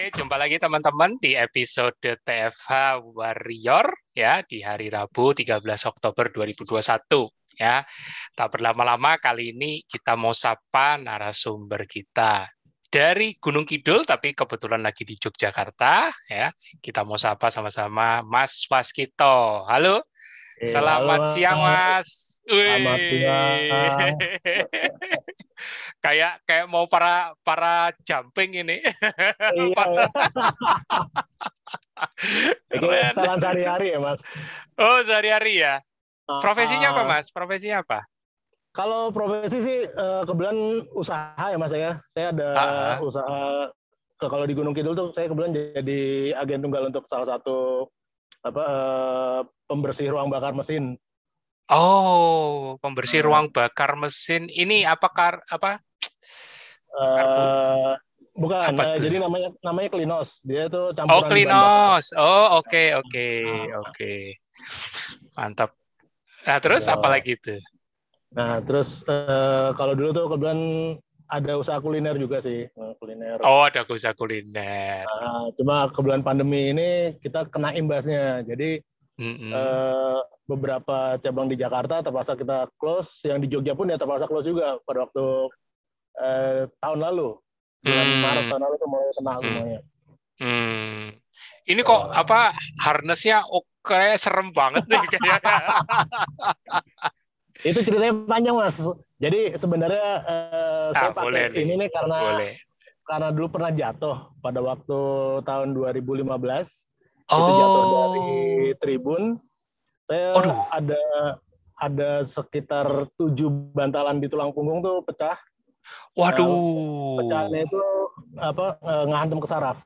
Oke, jumpa lagi teman-teman di episode TFH Warrior ya di hari Rabu 13 Oktober 2021 ya. Tak berlama-lama kali ini kita mau sapa narasumber kita dari Gunung Kidul tapi kebetulan lagi di Yogyakarta ya. Kita mau sapa sama-sama Mas Waskito. Halo. Eh, Selamat halo, siang, Mas. Selamat siang. Kayak kayak mau para para jumping ini. Iya, Para- Itu Keren. sehari-hari ya, Mas. Oh, sehari-hari ya. Profesinya apa, Ah, Mas? Profesinya apa? Kalau profesi sih eh, kebetulan usaha ya, Mas ya. Saya ada Ah. usaha kalau di Gunung Kidul tuh saya kebetulan jadi agen tunggal untuk salah satu apa eh, pembersih ruang bakar mesin. Oh, pembersih Ah. ruang bakar mesin. Ini apakah apa? Eh, bukan, Apa tuh? jadi namanya namanya Klinos. Dia itu Oh, campuran bakar. Klinos. Oh, oke, oke, Ah. oke. Mantap. Nah, terus Ya. apa lagi tuh? Nah, terus eh, kalau dulu tuh kebetulan ada usaha kuliner juga sih, kuliner. Oh, ada usaha kuliner. Nah, cuma kebetulan pandemi ini kita kena imbasnya. Jadi Mm-mm. eh, beberapa cabang di Jakarta terpaksa kita close, yang di Jogja pun ya terpaksa close juga pada waktu eh, tahun lalu. Bulan Hmm. Maret tahun lalu tuh mulai kena Hmm. semuanya. Hmm. Ini kok Oh. apa harnessnya oh, kayak serem banget nih kayaknya. Itu ceritanya panjang mas. Jadi sebenarnya eh, saya Ah, boleh pakai ini nih karena Boleh. karena dulu pernah jatuh pada waktu tahun 2015. Itu jatuh dari Oh. tribun. Saya Aduh. ada ada sekitar tujuh bantalan di tulang punggung tuh pecah. Waduh. Pecahannya itu apa eh, ngehantam ke saraf.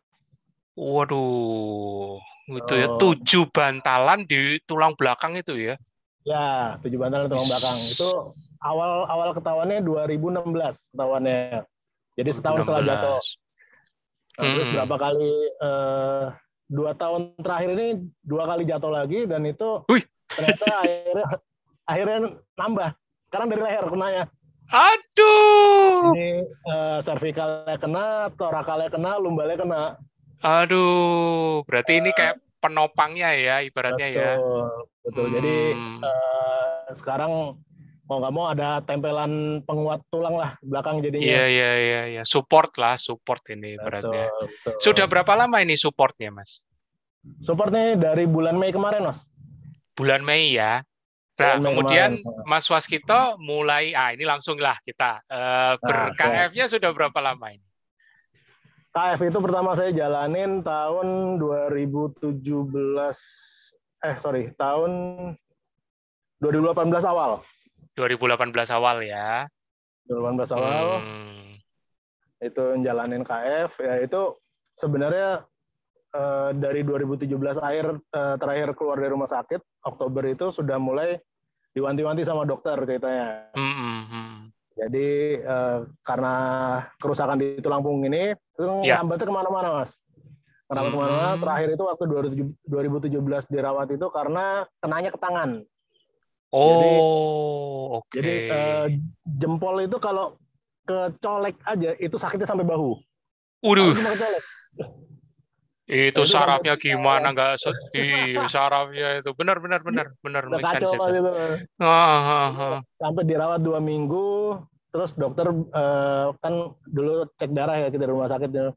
Waduh. Itu ya Oh. tujuh bantalan di tulang belakang itu ya. Ya, tujuh bantalan di tulang belakang. Itu awal awal ketahuannya 2016 ketahuannya. Jadi setahun setelah jatuh. 16. Nah, terus Hmm. berapa kali eh, dua tahun terakhir ini dua kali jatuh lagi dan itu Wih. ternyata akhirnya akhirnya nambah. Sekarang dari leher kenanya. Aduh. Ini eh, cervicalnya kena, torakalnya kena, lumbalnya kena. Aduh. Berarti ini kayak penopangnya ya ibaratnya ya. Betul, betul. Jadi Hmm. eh, sekarang mau nggak mau ada tempelan penguat tulang lah belakang jadinya. Iya iya iya iya. Support lah, support ini ibaratnya. Betul, betul. Sudah berapa lama ini supportnya, Mas? Supportnya dari bulan Mei kemarin, Mas. Bulan Mei ya. Nah, kemudian. Mas Waskito mulai, ah ini langsung lah kita eh, ber siap. KF-nya sudah berapa lama ini? KF itu pertama saya jalanin tahun 2017 eh sorry tahun 2018 awal 2018 awal ya. 2018 awal Hmm. itu jalanin KF ya itu sebenarnya eh, dari 2017 akhir eh, terakhir keluar dari rumah sakit Oktober itu sudah mulai diwanti-wanti sama dokter ceritanya Hmm, hmm, hmm. jadi eh, karena kerusakan di tulang punggung ini itu Ya. ngambatnya ke mana-mana mas Kenapa Hmm. ke mana-mana? Terakhir itu waktu 2017 dirawat itu karena kenanya ke tangan. Oh, oke. Jadi eh, jempol itu kalau kecolek aja itu sakitnya sampai bahu. Waduh, Kalau cuma kecolek. Itu sarafnya gimana nggak sedih sarafnya itu benar benar benar benar make sense itu. itu. Ah, ah, ah. Sampai dirawat dua minggu, terus dokter eh, kan dulu cek darah ya kita di rumah sakit ya.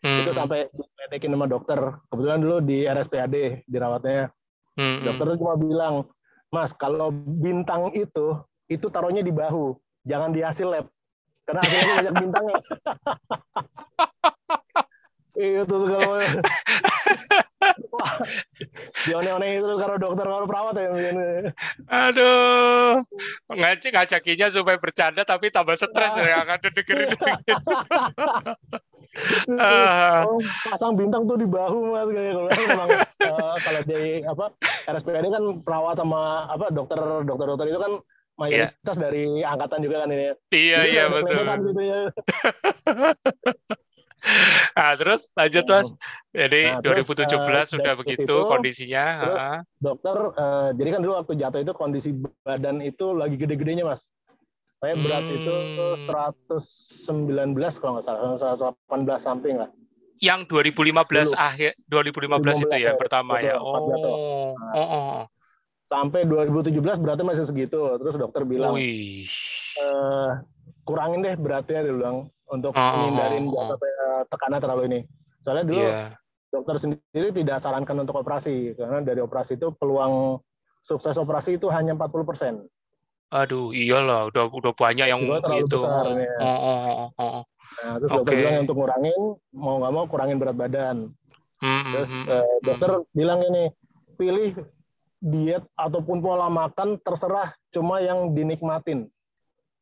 Hmm, Itu sampai diledekin sama dokter. Kebetulan dulu di RSPAD dirawatnya. hmm, hmm. Dokter tuh cuma bilang, Mas kalau bintang itu itu taruhnya di bahu, jangan di hasil lab. Karena hasilnya banyak bintangnya. Iya tuh segala Wah, dione-one itu karena dokter kalau perawat ya. begini. Aduh, ngajak ngajakinya supaya bercanda tapi tambah stres ya akan dengerin gitu. Ah, Oh, pasang bintang tuh di bahu mas kayak kalau memang eh, kalau di apa RSPAD kan perawat sama apa dokter dokter dokter itu kan mayoritas dari angkatan juga kan ini. iya Jadi iya ada betul. kelebihan gitu ya. Nah, terus lanjut Mas. Jadi Nah, terus, 2017 eh, sudah dari begitu situ, kondisinya. terus ah. dokter eh, jadi kan dulu waktu jatuh itu kondisi badan itu lagi gede-gedenya mas saya berat itu Hmm. 119 kalau nggak salah 118 something lah yang 2015 Dulu. akhir 2015 2015 itu ya, ya pertama betul, ya. Oh. Nah, oh, oh. Sampai 2017 beratnya masih segitu. Terus dokter bilang, Wih. Eh, kurangin deh beratnya dia bilang untuk oh, menghindarin oh, oh. tekanan terlalu ini. Soalnya dulu yeah. dokter sendiri tidak sarankan untuk operasi karena dari operasi itu peluang sukses operasi itu hanya 40 persen. Aduh, iyalah, udah udah banyak yang itu. Besar, oh, ya. oh, oh, oh, oh. Nah, terus okay. dokter bilang untuk ngurangin, mau nggak mau kurangin berat badan. Hmm, terus hmm, uh, dokter hmm. bilang ini, pilih diet ataupun pola makan terserah, cuma yang dinikmatin.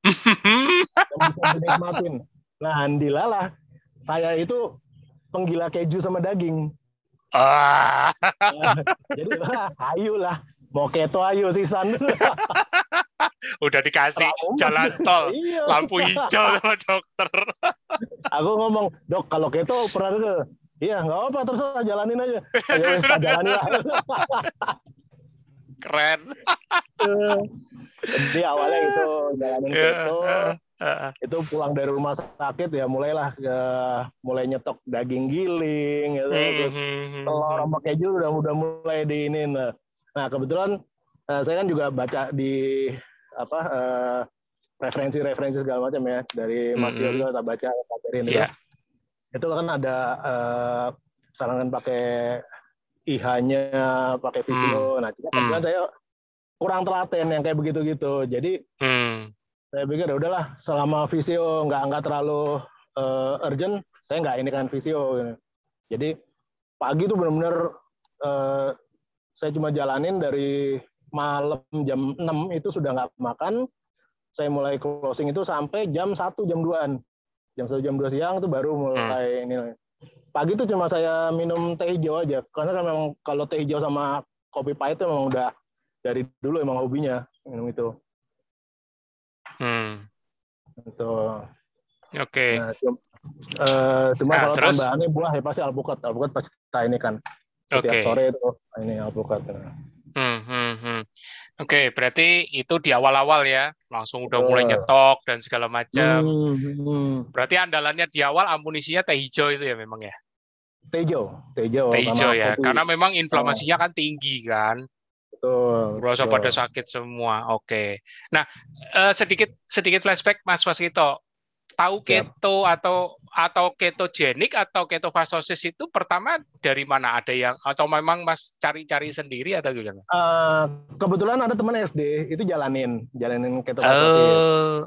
yang bisa dinikmatin. Nah, andilalah, saya itu penggila keju sama daging. Ah. jadi, ayolah, mau keto ayo sih San. Udah dikasih lampu jalan tol, iya. lampu hijau sama dokter. Aku ngomong, dok kalau keto pernah ke? Iya, nggak apa terserah jalanin aja. Ayo jalanin lah. Keren. Jadi awalnya itu jalanin yeah. Itu pulang dari rumah sakit ya mulailah ya, mulai nyetok daging giling gitu. Mm-hmm. Terus telur sama keju udah udah mulai di ini. Nah, nah kebetulan uh, saya kan juga baca di apa uh, referensi-referensi segala macam ya dari Mas Tio mm -hmm. juga tak baca kabarin yeah. itu. Itu kan ada uh, sarankan pakai IH-nya, pakai visio. Mm. Nah, cuma mm. saya kurang telaten yang kayak begitu-gitu. Jadi mm. Saya pikir ya udahlah selama visio nggak nggak terlalu uh, urgent, saya nggak ini kan visio. Jadi pagi tuh benar-benar uh, saya cuma jalanin dari malam jam 6 itu sudah nggak makan. Saya mulai closing itu sampai jam 1, jam 2-an. Jam 1, jam 2 siang itu baru mulai hmm. ini. Pagi itu cuma saya minum teh hijau aja. Karena kan memang kalau teh hijau sama kopi pahit itu memang udah dari dulu emang hobinya minum itu. Hmm. Itu. Oke. Okay. Nah, cuma, uh, cuma nah, kalau terus? tambahannya buah ya pasti alpukat. Alpukat pasti kita ini kan. Setiap okay. sore itu ini alpukat. Hmm, hmm, hmm. Oke, okay, berarti itu di awal-awal ya, langsung udah mulai nyetok dan segala macam. Hmm, hmm. Berarti andalannya di awal amunisinya teh hijau itu ya memang ya? Teh hijau, teh hijau. Teh hijau ya, kopi. karena memang inflamasinya oh. kan tinggi kan. Betul. Rasa pada sakit semua. Oke. Okay. Nah, uh, sedikit sedikit flashback Mas Waskito tahu keto atau atau ketogenik atau ketofastosis itu pertama dari mana ada yang atau memang Mas cari-cari sendiri atau gimana? Uh, kebetulan ada teman SD itu jalanin jalanin ketofastosis.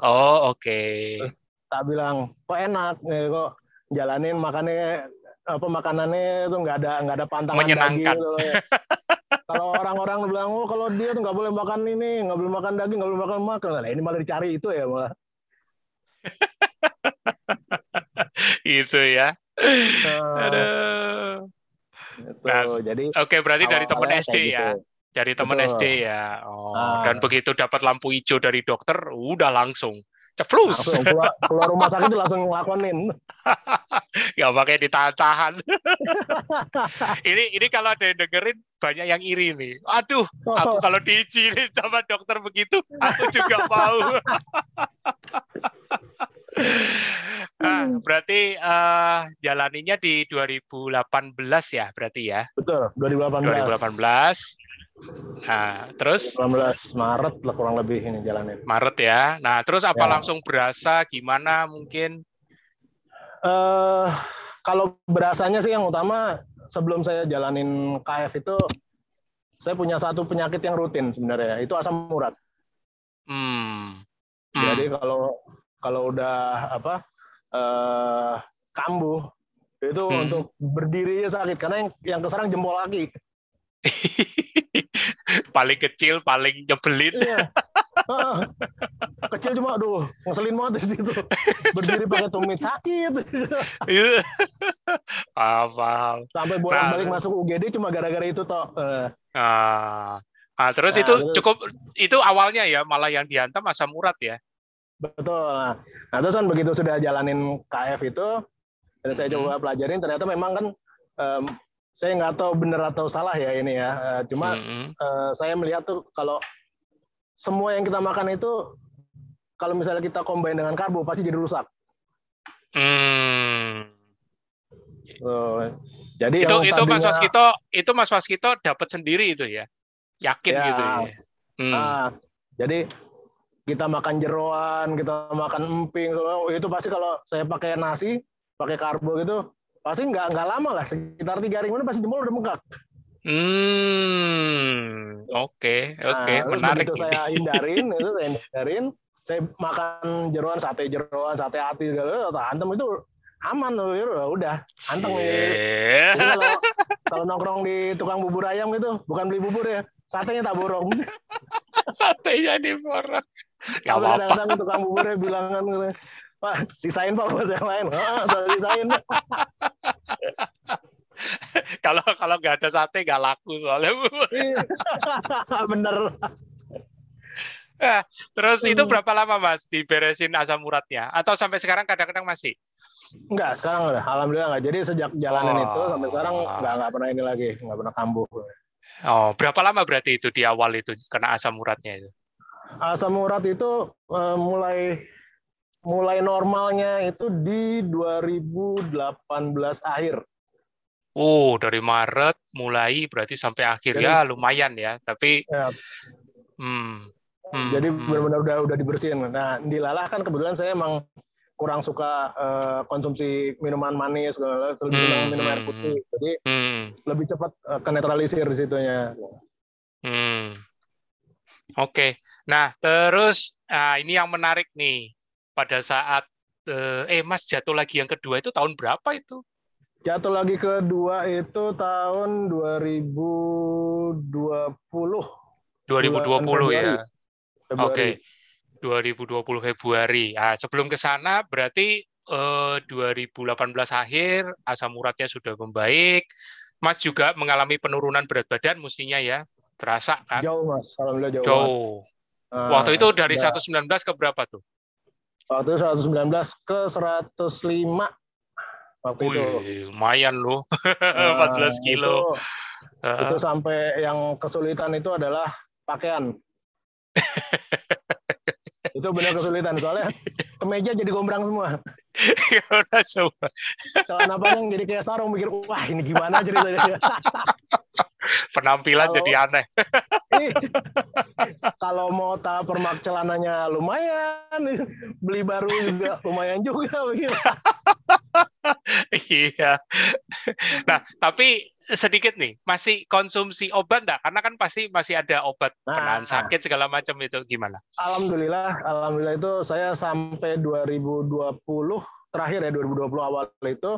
Oh, oh oke. Okay. Terus tak bilang kok enak nih kok jalanin makannya apa makanannya itu nggak ada nggak ada pantangan menyenangkan. Daging, gitu. kalau orang-orang bilang oh kalau dia tuh nggak boleh makan ini nggak boleh makan daging nggak boleh makan makan nah, ini malah dicari itu ya malah itu ya. Uh, Aduh. Itu. Nah, jadi oke okay, berarti dari teman SD ya. Gitu. Dari teman SD ya. Oh, uh, dan begitu dapat lampu hijau dari dokter, udah langsung ceplus. Langsung keluar, keluar rumah sakit langsung ngelakonin. Gak pakai ditahan-tahan. ini ini kalau ada yang dengerin banyak yang iri nih. Aduh, aku kalau diizinin sama dokter begitu, aku juga mau. ah, berarti uh, jalaninya di 2018 ya, berarti ya? Betul, 2018. 2018. Nah, terus 2018 Maret lah kurang lebih ini jalanin. Maret ya. Nah, terus apa ya. langsung berasa gimana mungkin? Uh, kalau berasanya sih yang utama sebelum saya jalanin KF itu saya punya satu penyakit yang rutin sebenarnya, itu asam urat. Hmm. Jadi hmm. kalau kalau udah apa uh, kambuh itu hmm. untuk berdiri sakit karena yang yang keserang jempol kaki. paling kecil, paling nyebelin. Iya. kecil cuma aduh ngeselin banget di situ. Berdiri pakai tumit sakit. Iya. paham, Sampai bolak-balik nah, masuk UGD cuma gara-gara itu toh. Ah. Ah, terus nah, itu cukup itu awalnya ya malah yang dihantam asam urat ya. Betul. Nah, nah terus kan begitu sudah jalanin KF itu, dan saya coba mm-hmm. pelajarin, ternyata memang kan um, saya nggak tahu benar atau salah ya ini ya. Uh, cuma mm-hmm. uh, saya melihat tuh kalau semua yang kita makan itu kalau misalnya kita combine dengan karbo pasti jadi rusak. Hmm. Uh, jadi itu itu tadinya, Mas Waskito itu Mas Waskito dapat sendiri itu ya, yakin ya, gitu ya. Hmm. Nah, jadi kita makan jeroan, kita makan emping, itu pasti kalau saya pakai nasi, pakai karbo gitu, pasti nggak nggak lama lah, sekitar tiga hari kemudian pasti jempol udah bengkak. Hmm, oke, okay, oke, okay. nah, menarik. Itu saya hindarin, itu saya hindarin. Saya makan jeroan, sate jeroan, sate hati segala, antem itu aman loh, ya udah, anteng ya. kalau, kalau nongkrong di tukang bubur ayam gitu, bukan beli bubur ya, satenya tak borong. satenya diborong. Gak apa-apa. Kadang-kadang tukang buburnya bilangan gitu. Pak, sisain Pak buat yang lain. Oh, sisain. kalau kalau nggak ada sate nggak laku soalnya iya. bener nah, terus itu hmm. berapa lama mas diberesin asam uratnya atau sampai sekarang kadang-kadang masih Enggak, sekarang udah. Alhamdulillah enggak. Jadi sejak jalanan oh. itu sampai sekarang enggak enggak pernah ini lagi, enggak pernah kambuh. Oh, berapa lama berarti itu di awal itu kena asam uratnya itu? asam urat itu uh, mulai mulai normalnya itu di 2018 akhir. Oh, dari Maret mulai berarti sampai akhir jadi, ya lumayan ya, tapi ya. Hmm, hmm, jadi hmm. benar-benar udah udah dibersihin. Nah, di Lalah kan kebetulan saya emang kurang suka uh, konsumsi minuman manis, lebih hmm, senang minum air hmm, putih. Jadi hmm. lebih cepat uh, ke netralisir di situnya. Hmm. Oke, nah terus nah ini yang menarik nih pada saat eh, eh Mas jatuh lagi yang kedua itu tahun berapa itu? Jatuh lagi kedua itu tahun 2020. 2020 ya. Oke. 2020 Februari. Nah, sebelum ke sana berarti eh, 2018 akhir asam uratnya sudah membaik. Mas juga mengalami penurunan berat badan mestinya ya. Terasa kan? Jauh mas, alhamdulillah jauh. Jauh. Uh, Waktu itu dari ya. 119 ke berapa tuh? Waktu itu 119 ke 105. Waktu Wih, itu. lumayan loh. Uh, 14 kilo. Itu, uh. itu sampai yang kesulitan itu adalah pakaian. itu benar kesulitan soalnya kemeja jadi gombrang semua. semua. Celana panjang jadi kayak sarung mikir wah ini gimana ceritanya. penampilan kalau, jadi aneh. kalau mau tak permak celananya lumayan, beli baru juga lumayan juga begitu. iya. Nah, tapi sedikit nih, masih konsumsi obat enggak? Karena kan pasti masih ada obat nah, penahan sakit segala macam itu gimana? Alhamdulillah, alhamdulillah itu saya sampai 2020 terakhir ya 2020 awal itu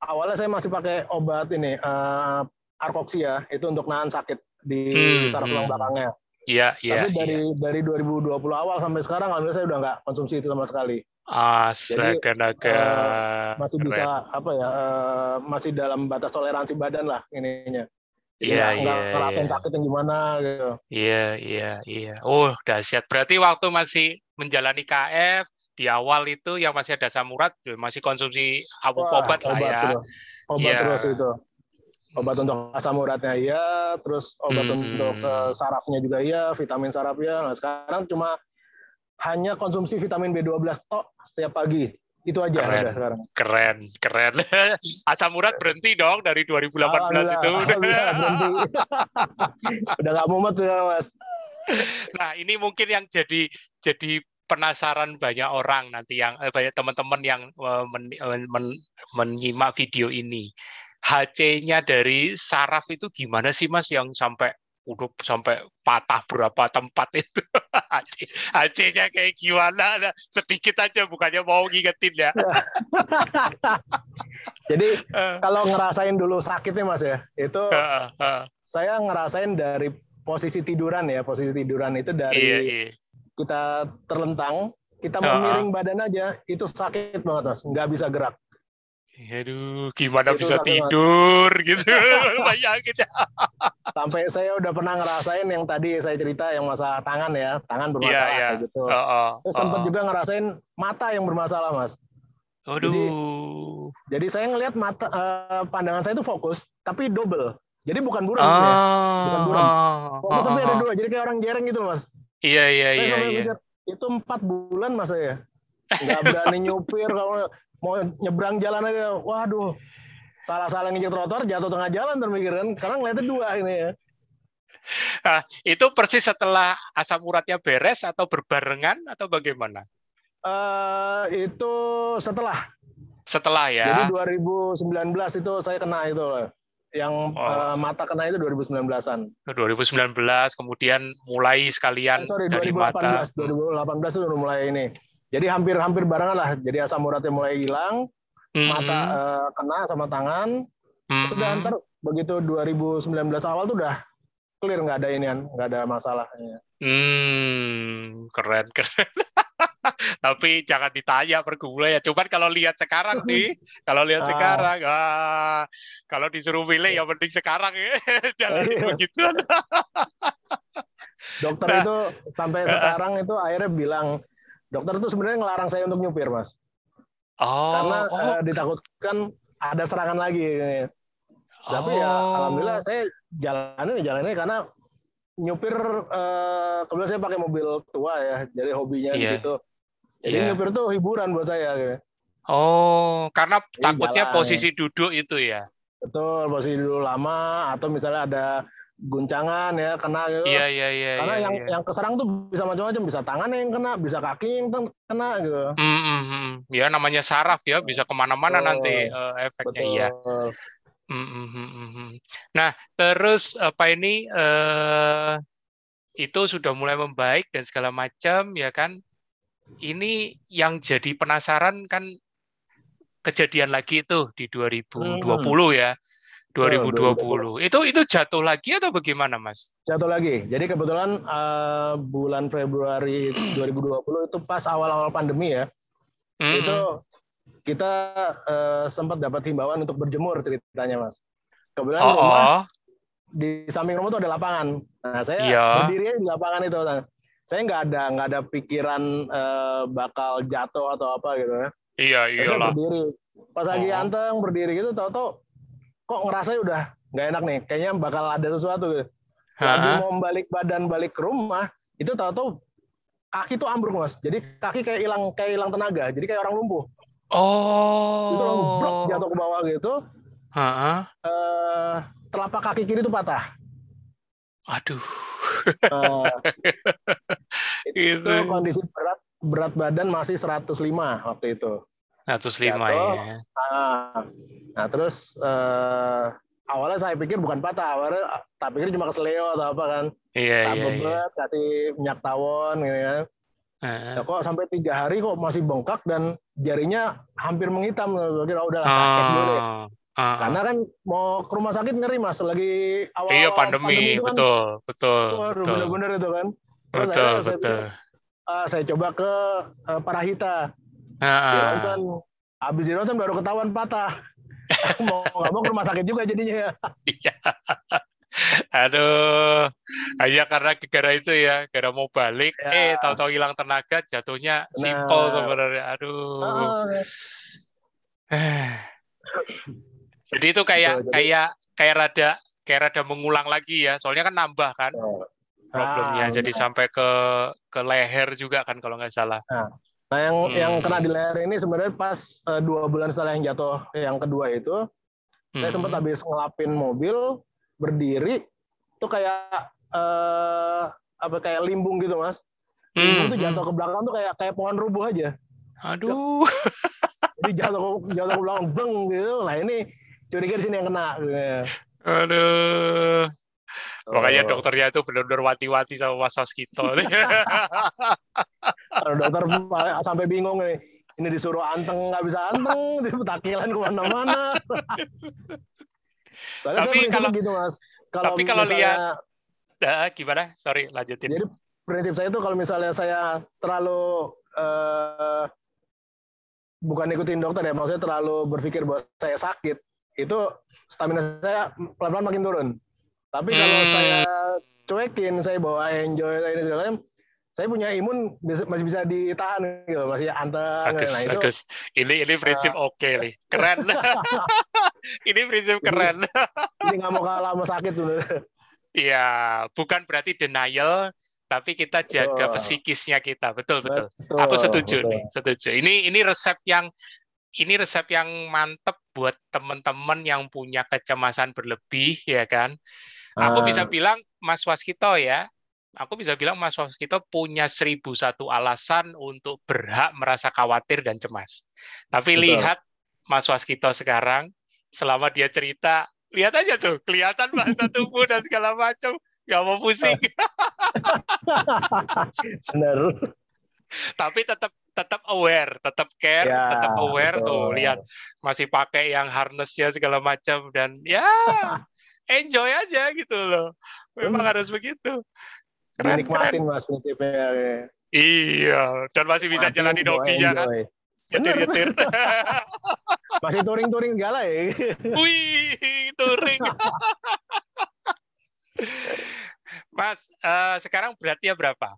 awalnya saya masih pakai obat ini uh, arkoksia itu untuk nahan sakit di hmm, saraf tulang hmm. belakangnya. Iya, iya. Tapi dari iya. dari 2020 awal sampai sekarang alhamdulillah saya udah nggak konsumsi itu sama sekali. Astaga, Jadi, uh, masih Keren. bisa apa ya? Uh, masih dalam batas toleransi badan lah ininya. Iya, iya. Iya. sakit yang gimana gitu. Iya, iya, iya. Oh, dahsyat. Berarti waktu masih menjalani KF di awal itu yang masih ada samurat masih konsumsi abu obat lah ya. Terus. Obat ya. terus itu obat untuk asam uratnya iya, terus obat hmm. untuk uh, sarafnya juga iya, vitamin saraf ya. Nah, sekarang cuma hanya konsumsi vitamin B12 tok setiap pagi. Itu aja keren, udah sekarang. Keren, keren. Asam urat berhenti dong dari 2018 alhamdulillah, itu. Alhamdulillah, berhenti. udah nggak mumet ya, Mas. Nah, ini mungkin yang jadi jadi penasaran banyak orang nanti yang eh, banyak teman-teman yang eh, men, men, menyimak video ini. HC-nya dari saraf itu gimana sih Mas yang sampai udah sampai patah berapa tempat itu HC-nya kayak gimana nah, sedikit aja bukannya mau ngingetin ya jadi uh. kalau ngerasain dulu sakitnya mas ya itu uh, uh. saya ngerasain dari posisi tiduran ya posisi tiduran itu dari iya, iya. kita terlentang kita memiring uh. badan aja itu sakit banget mas nggak bisa gerak Aduh, gimana bisa tidur gitu. Bayangin ya. Sampai saya udah pernah ngerasain yang tadi saya cerita yang masalah tangan ya, tangan bermasalah yeah, yeah. gitu. Uh, uh, Terus sempat uh, juga ngerasain mata yang bermasalah, Mas. Aduh. Jadi, jadi saya ngelihat mata uh, pandangan saya itu fokus tapi double. Jadi bukan buram uh, ya. Bukan buram. Uh, uh, tapi ada dua. Jadi kayak orang jereng gitu, Mas. Iya, iya, saya iya, iya. Itu empat bulan Mas saya. Nggak berani nyupir kalau mau nyebrang jalan aja, waduh, salah-salah nginjek trotoar jatuh tengah jalan termikir kan. Karena ngeliatnya dua ini ya. Nah, itu persis setelah asam uratnya beres atau berbarengan atau bagaimana? Uh, itu setelah. Setelah ya. Jadi 2019 itu saya kena itu yang oh. uh, mata kena itu 2019-an. 2019 kemudian mulai sekalian oh, sorry, dari 2018, mata. 2018 itu udah mulai ini. Jadi hampir-hampir barengan lah. Jadi asam uratnya mulai hilang, mm-hmm. mata uh, kena sama tangan. Mm-hmm. Sudah antar begitu 2019 awal tuh udah clear nggak ada ini kan, nggak ada masalahnya. Hmm, keren keren. Tapi jangan ditanya pergumulan ya. Cuman kalau lihat sekarang nih, kalau lihat ah. sekarang, ah, kalau disuruh milih ya penting sekarang ya. jangan iya. begitu. dokter nah, itu sampai sekarang itu akhirnya bilang, dokter itu sebenarnya ngelarang saya untuk nyupir, mas. Oh, Karena oh. Uh, ditakutkan ada serangan lagi. Tapi ya, oh. ya alhamdulillah saya jalanin jalanin karena nyupir uh, kebetulan saya pakai mobil tua ya, jadi hobinya yeah. di iya. situ. Jadi yeah. nyupir tuh hiburan buat saya. Gitu. Oh, karena jadi takutnya jalan. posisi duduk itu ya? Betul, posisi duduk lama atau misalnya ada guncangan ya kena gitu. Iya iya iya. Karena iya, yang iya. yang keserang tuh bisa macam-macam, bisa tangan yang kena, bisa kaki yang kena gitu. Mm -hmm. Ya namanya saraf ya, bisa ke mana-mana nanti uh, efeknya iya. Betul. iya. Mm -hmm. Nah terus apa ini uh, itu sudah mulai membaik dan segala macam ya kan ini yang jadi penasaran kan kejadian lagi itu di 2020 hmm. ya. 2020. Itu itu jatuh lagi atau bagaimana, Mas? Jatuh lagi. Jadi kebetulan uh, bulan Februari 2020 itu pas awal-awal pandemi ya. -hmm. Itu kita uh, sempat dapat himbauan untuk berjemur ceritanya, Mas. Kebetulan oh, rumah oh. di samping rumah itu ada lapangan. Nah, saya iya. berdiri di lapangan itu. Nah, saya nggak ada nggak ada pikiran uh, bakal jatuh atau apa gitu ya. Iya iya lah. Berdiri. Pas lagi oh. anteng berdiri gitu, tau-tau kok ngerasa udah nggak enak nih. Kayaknya bakal ada sesuatu gitu. Lagi mau balik badan balik ke rumah, itu tau-tau kaki tuh ambruk mas. Jadi kaki kayak hilang kayak hilang tenaga. Jadi kayak orang lumpuh. Oh. Itu langsung jatuh ke bawah gitu. Uh, telapak kaki kiri itu patah. Aduh. Uh, itu itu kondisi berat berat badan masih 105 waktu itu. 105 Jatuh, ya. Nah, nah terus uh, awalnya saya pikir bukan patah, awalnya tak pikir cuma keseleo atau apa kan. Iya, tak iya, iya. kasih minyak tawon gitu kan. Uh. Ya, kok sampai tiga hari kok masih bengkak dan jarinya hampir menghitam. Kira udah lah, oh. dulu Uh, Karena kan mau ke rumah sakit ngeri mas lagi awal iya pandemi, pandemi kan, betul betul waduh bener-bener itu kan Terus betul saya, betul saya, uh, saya coba ke uh, Parahita uh, di ronsen habis di ronsen baru ketahuan patah mau nggak mau ke rumah sakit juga jadinya iya Aduh, hanya karena gara itu ya, gara mau balik, ya. eh tahu-tahu hilang tenaga, jatuhnya nah. simple sebenarnya. Aduh. Uh. Jadi itu kayak Betul, kayak kayak rada kayak rada mengulang lagi ya. Soalnya kan nambah kan oh. problemnya. Ah, jadi sampai ke ke leher juga kan kalau nggak salah. Nah, nah yang hmm. yang kena di leher ini sebenarnya pas uh, dua bulan setelah yang jatuh yang kedua itu, hmm. saya sempat habis ngelapin mobil berdiri tuh kayak uh, apa kayak limbung gitu mas. Limbung hmm. tuh jatuh ke belakang tuh kayak kayak pohon rubuh aja. Aduh. Jadi jatuh jatuh ke belakang beng gitu. Nah ini curiga di sini yang kena. Aduh. Oh. Makanya dokternya itu benar-benar wati-wati sama Mas Saskito. Kalau dokter sampai bingung nih, ini disuruh anteng nggak bisa anteng, dipetakilan ke mana-mana. tapi kalau gitu mas, kalau tapi kalau misalnya, lihat, uh, gimana? Sorry, lanjutin. Jadi prinsip saya itu kalau misalnya saya terlalu uh, bukan ikutin dokter ya, maksudnya terlalu berpikir bahwa saya sakit, itu stamina saya pelan-pelan makin turun. Tapi kalau hmm. saya cuekin, saya bawa enjoy ini segala macam, saya punya imun masih bisa ditahan gitu, masih anteng. Bagus, nah, itu, bagus. Ini ini prinsip uh, oke okay, nih, keren. ini prinsip keren. ini nggak mau kalah sama sakit tuh. Iya, bukan berarti denial, tapi kita jaga betul. psikisnya kita. Betul, betul. betul Aku setuju betul. nih, setuju. Ini ini resep yang ini resep yang mantep buat teman-teman yang punya kecemasan berlebih ya kan. Aku bisa Ah. bilang Mas Waskito ya, aku bisa bilang Mas Waskito punya seribu satu alasan untuk berhak merasa khawatir dan cemas. Tapi Betul. lihat Mas Waskito sekarang, selama dia cerita, lihat aja tuh, kelihatan bahasa tubuh dan segala macam, nggak mau pusing. Benar. Tapi tetap tetap aware, tetap care, Ya, tetap aware betul. tuh. Lihat masih pakai yang harnessnya segala macam dan ya enjoy aja gitu loh. Memang Hmm. harus begitu. Keren, keren. Dinikmatin mas prinsipnya. Iya, dan masih bisa jalan di dokinya kan, enjoy. nyetir-nyetir. Masih touring-touring segala ya. Wih, touring. Mas, eh, sekarang beratnya berapa?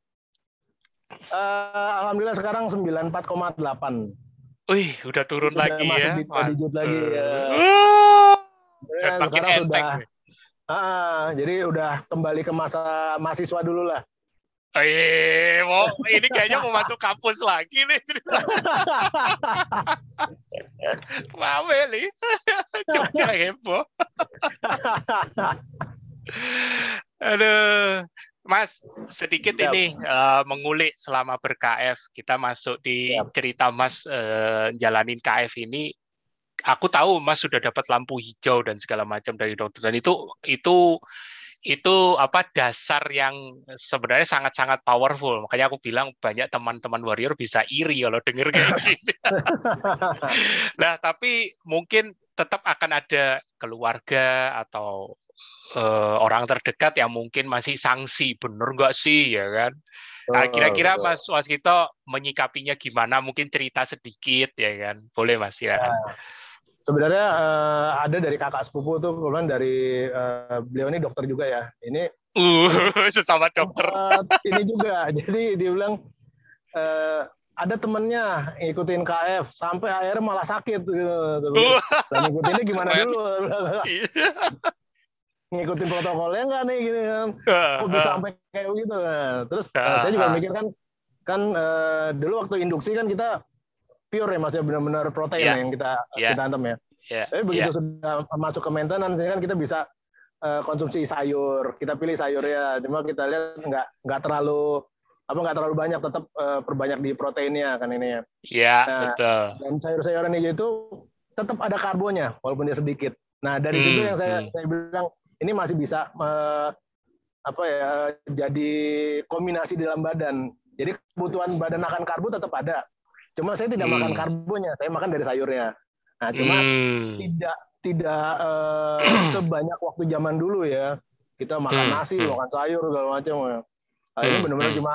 Eh, Alhamdulillah sekarang 94,8. Wih, udah turun Sudah lagi masuk ya. di dua digit lagi, ya. Uh, dan makin sekarang enteng. sudah, ah, jadi udah kembali ke masa mahasiswa dulu lah. Eh, mau ini kayaknya mau masuk kampus lagi nih. Rame nih. Jogja heboh. Aduh. Mas, sedikit Siap. ini eh, mengulik selama ber-KF. Kita masuk di Siap. cerita Mas eh, jalanin KF ini. Aku tahu Mas sudah dapat lampu hijau dan segala macam dari dokter dan itu itu itu apa dasar yang sebenarnya sangat-sangat powerful. Makanya aku bilang banyak teman-teman warrior bisa iri kalau denger kayak gini. Nah, tapi mungkin tetap akan ada keluarga atau eh, orang terdekat yang mungkin masih sanksi, bener nggak sih, ya kan? Nah, kira-kira. Mas Waskito menyikapinya gimana? Mungkin cerita sedikit, ya kan? Boleh, Mas, silakan. Sebenarnya eh, ada dari kakak sepupu tuh, kebetulan dari eh, beliau ini dokter juga ya. Ini Uh, sesama dokter. eh, ini juga. Jadi dia bilang eh, ada temennya ngikutin KF sampai akhirnya malah sakit gitu. Uh, Dan ngikutinnya gimana dulu? iya. Ngikutin protokolnya nggak nih gini kan? Kok bisa sampai kayak begitu? Nah, terus Ah, saya juga ah. mikir kan, kan eh, dulu waktu induksi kan kita pure ya mas ya benar-benar protein Iya. ya yang kita Iya. kita antem ya. Ya, Tapi begitu ya. sudah masuk ke maintenance ini kan kita bisa eh, konsumsi sayur, kita pilih sayurnya. Cuma kita lihat nggak nggak terlalu apa nggak terlalu banyak, tetap eh, perbanyak di proteinnya kan ini ya. Ya, Nah, betul. Dan sayur-sayuran hijau itu tetap ada karbonya walaupun dia sedikit. Nah dari situ Hmm, yang saya hmm. saya bilang ini masih bisa eh, apa ya jadi kombinasi di dalam badan. Jadi kebutuhan badan akan karbo tetap ada. Cuma saya tidak Hmm. makan karbonya, saya makan dari sayurnya. Nah cuma Hmm. tidak tidak eh, sebanyak waktu zaman dulu ya. Kita makan Hmm, nasi, hmm. makan sayur segala macam. ya. Nah, ini Hmm, benar-benar hmm. cuma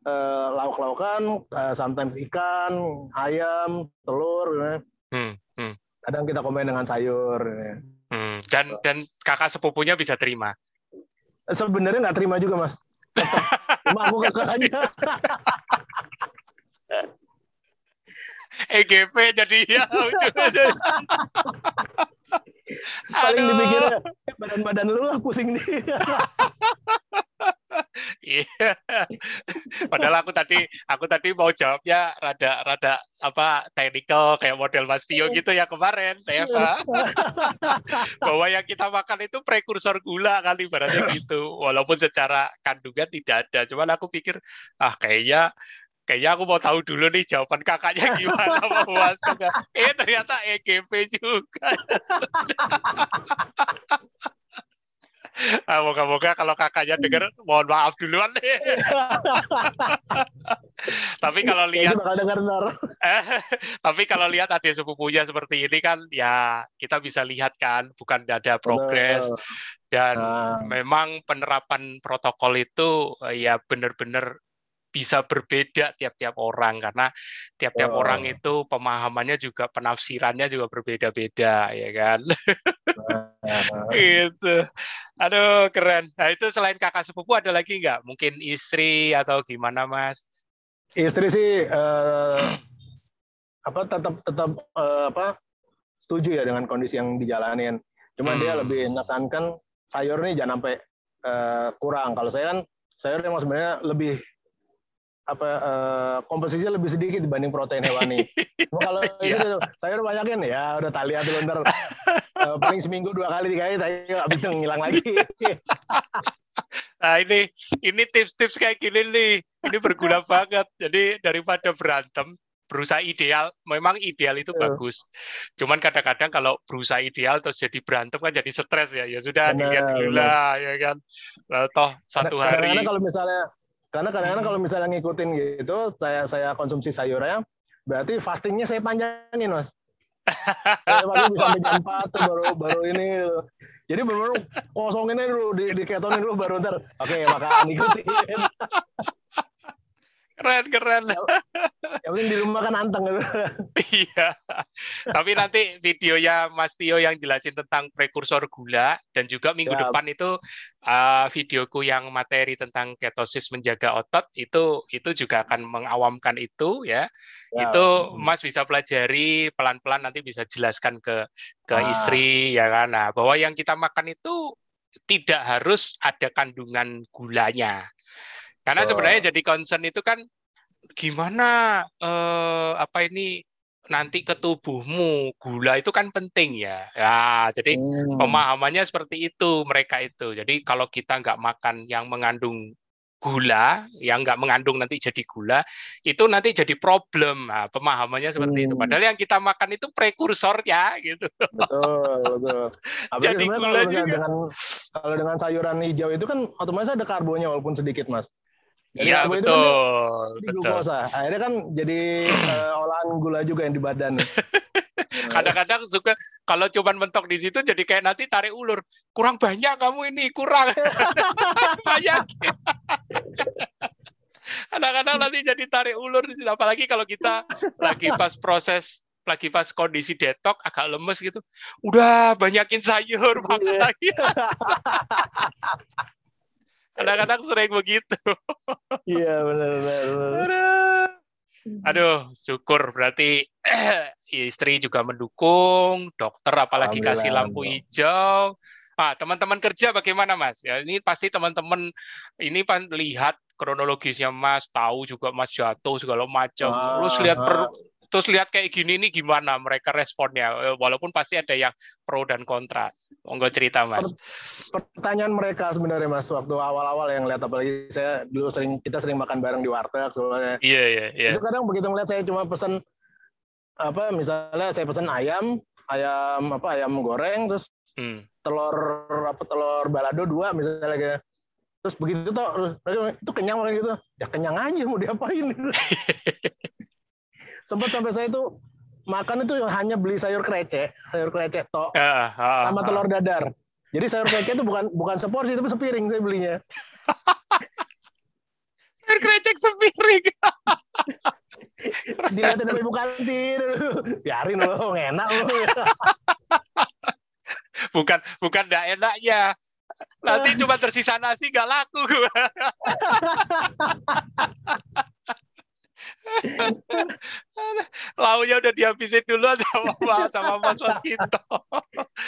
eh, lauk-laukan, eh, sometimes ikan, ayam, telur. ya. Hmm, hmm, Kadang kita combine dengan sayur. ya. hmm. Dan dan kakak sepupunya bisa terima. Sebenarnya nggak terima juga mas. Cuma aku kekehnya. EGV jadi ya. Paling Aduh. dipikirnya badan-badan lu lah pusing nih. Iya. Padahal aku tadi aku tadi mau jawabnya rada rada apa technical kayak model Mas Tio gitu ya kemarin, Teva. Bahwa yang kita makan itu prekursor gula kali ibaratnya gitu. Walaupun secara kandungan tidak ada. Cuman aku pikir ah kayaknya kayaknya aku mau tahu dulu nih jawaban kakaknya gimana memuaskan. Eh ternyata EGV juga. Ah, moga-moga kalau kakaknya dengar, mohon maaf duluan nih. Tapi kalau lihat. Eh, tapi kalau lihat adik sepupunya seperti ini kan ya kita bisa lihat kan bukan ada progres dan Nah, memang penerapan protokol itu ya benar-benar bisa berbeda tiap-tiap orang karena tiap-tiap Oh. orang itu pemahamannya juga penafsirannya juga berbeda-beda ya kan nah, gitu aduh keren nah itu selain kakak sepupu ada lagi nggak mungkin istri atau gimana mas istri sih eh, apa tetap tetap eh, apa setuju ya dengan kondisi yang dijalanin. Cuma dia Hmm. lebih menekankan sayur nih jangan sampai eh, kurang. Kalau saya kan sayur emang sebenarnya lebih apa uh, komposisinya lebih sedikit dibanding protein hewani. Cuma kalau yeah. itu sayur banyakin ya udah tali atau ntar uh, paling seminggu dua kali tiga kali habis itu ngilang lagi. nah ini ini tips-tips kayak gini nih ini berguna banget. Jadi daripada berantem berusaha ideal, memang ideal itu uh. bagus. Cuman kadang-kadang kalau berusaha ideal terus jadi berantem kan jadi stres ya. Ya sudah dilihat dulu lah ya kan. Lalu toh satu hari. Karena kalau misalnya karena kadang-kadang kalau misalnya ngikutin gitu, saya saya konsumsi sayurnya, berarti fastingnya saya panjangin mas. saya bisa sampai jam 4 baru baru ini jadi baru kosonginnya dulu di, di ketonin dulu baru ntar. Oke okay, makan ikutin keren keren. Yang penting di rumah kan anteng iya. Tapi nanti videonya Mas Tio yang jelasin tentang prekursor gula dan juga minggu ya. depan itu uh, videoku yang materi tentang ketosis menjaga otot itu itu juga akan mengawamkan itu ya, ya. itu Mas bisa pelajari pelan-pelan nanti bisa jelaskan ke ke ah. istri ya kan. Nah bahwa yang kita makan itu tidak harus ada kandungan gulanya karena sebenarnya jadi concern itu kan gimana eh, apa ini nanti ke tubuhmu gula itu kan penting ya. Ya jadi hmm. pemahamannya seperti itu mereka itu. Jadi kalau kita nggak makan yang mengandung gula yang nggak mengandung nanti jadi gula itu nanti jadi problem. Nah, pemahamannya seperti hmm. itu padahal yang kita makan itu prekursor ya gitu. Betul betul. Jadi gula kalau juga. dengan kalau dengan sayuran hijau itu kan otomatis ada karbonya walaupun sedikit mas Iya kan betul. Kan betul. Glukosa. Akhirnya kan jadi uh, olahan gula juga yang di badan. Kadang-kadang suka kalau cuman mentok di situ jadi kayak nanti tarik ulur. Kurang banyak kamu ini, kurang banyak. Kadang-kadang nanti jadi tarik ulur di situ. Apalagi kalau kita lagi pas proses lagi pas kondisi detok agak lemes gitu. Udah banyakin sayur makan iya. lagi. Kadang-kadang sering begitu. Iya benar benar. Aduh, syukur berarti istri juga mendukung, dokter apalagi kasih lampu hijau. Ah, teman-teman kerja bagaimana Mas? Ya ini pasti teman-teman ini pan lihat kronologisnya Mas, tahu juga Mas jatuh segala macam. Terus lihat per, terus lihat kayak gini nih gimana mereka responnya. Eh, walaupun pasti ada yang pro dan kontra. Monggo cerita mas. Pertanyaan mereka sebenarnya mas waktu awal-awal yang lihat apalagi saya dulu sering kita sering makan bareng di warteg soalnya. Iya iya iya. Itu kadang begitu ngeliat saya cuma pesan apa misalnya saya pesan ayam ayam apa ayam goreng terus hmm. telur apa telur balado dua misalnya kayak. Terus begitu tuh itu kenyang banget gitu. Ya kenyang aja mau diapain sempat sampai saya itu makan itu hanya beli sayur krecek, sayur krecek tok, uh, uh, sama telur dadar. Jadi sayur krecek itu bukan bukan seporsi tapi sepiring saya belinya. sayur krecek sepiring. Dilihatin dari ibu kantin, biarin loh, enak loh. bukan bukan enggak enak ya. Nanti cuma tersisa nasi gak laku gue. Launya udah dihabisin dulu sama sama Mas Waskito.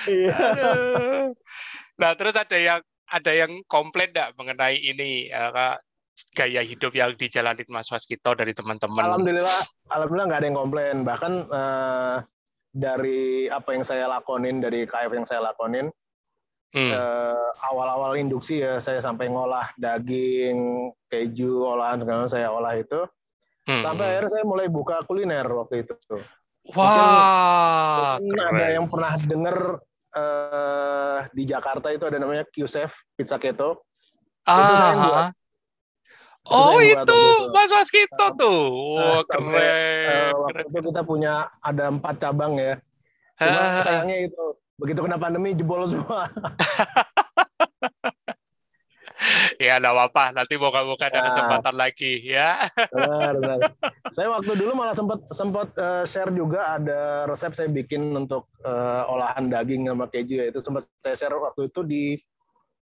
Iya. Nah, terus ada yang ada yang komplain enggak mengenai ini uh, gaya hidup yang dijalani Mas Waskito dari teman-teman? Alhamdulillah, alhamdulillah nggak ada yang komplain. Bahkan uh, dari apa yang saya lakonin, dari KF yang saya lakonin, hmm. uh, awal-awal induksi ya saya sampai ngolah daging, keju, olahan segala saya olah itu Hmm. Sampai akhirnya saya mulai buka kuliner waktu itu. Wah, mungkin, ada yang pernah dengar uh, di Jakarta itu ada namanya QSF Pizza Keto. Ah, itu saya buat. Oh itu, itu Mas Waskito tuh, oh, keren. Uh, waktu keren. itu kita punya ada empat cabang ya. Cuma sayangnya itu begitu kena pandemi jebol semua. ya enggak apa-apa nanti moga-moga ada ya. kesempatan lagi ya benar, benar. saya waktu dulu malah sempat sempat uh, share juga ada resep saya bikin untuk uh, olahan daging sama keju ya itu sempat saya share waktu itu di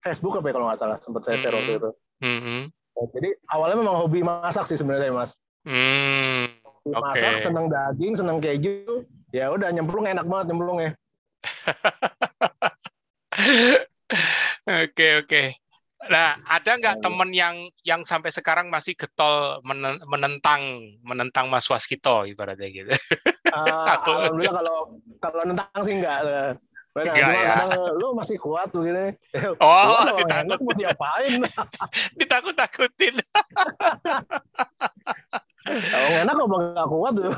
Facebook apa ya kalau nggak salah sempat saya share mm -hmm. waktu itu mm -hmm. nah, jadi awalnya memang hobi masak sih sebenarnya mas mm, okay. masak seneng daging seneng keju ya udah nyemplung enak banget nyemplung ya Oke oke. Nah, ada nggak temen yang yang sampai sekarang masih getol menentang menentang Mas Waskito ibaratnya gitu? Uh, Aku... Alhamdulillah kalau kalau nentang sih enggak. Enggak ya. Kadang, lu masih kuat tuh gini. Oh, ditakut. Mau diapain? Ditakut-takutin. Kalau enak kok nggak kuat tuh.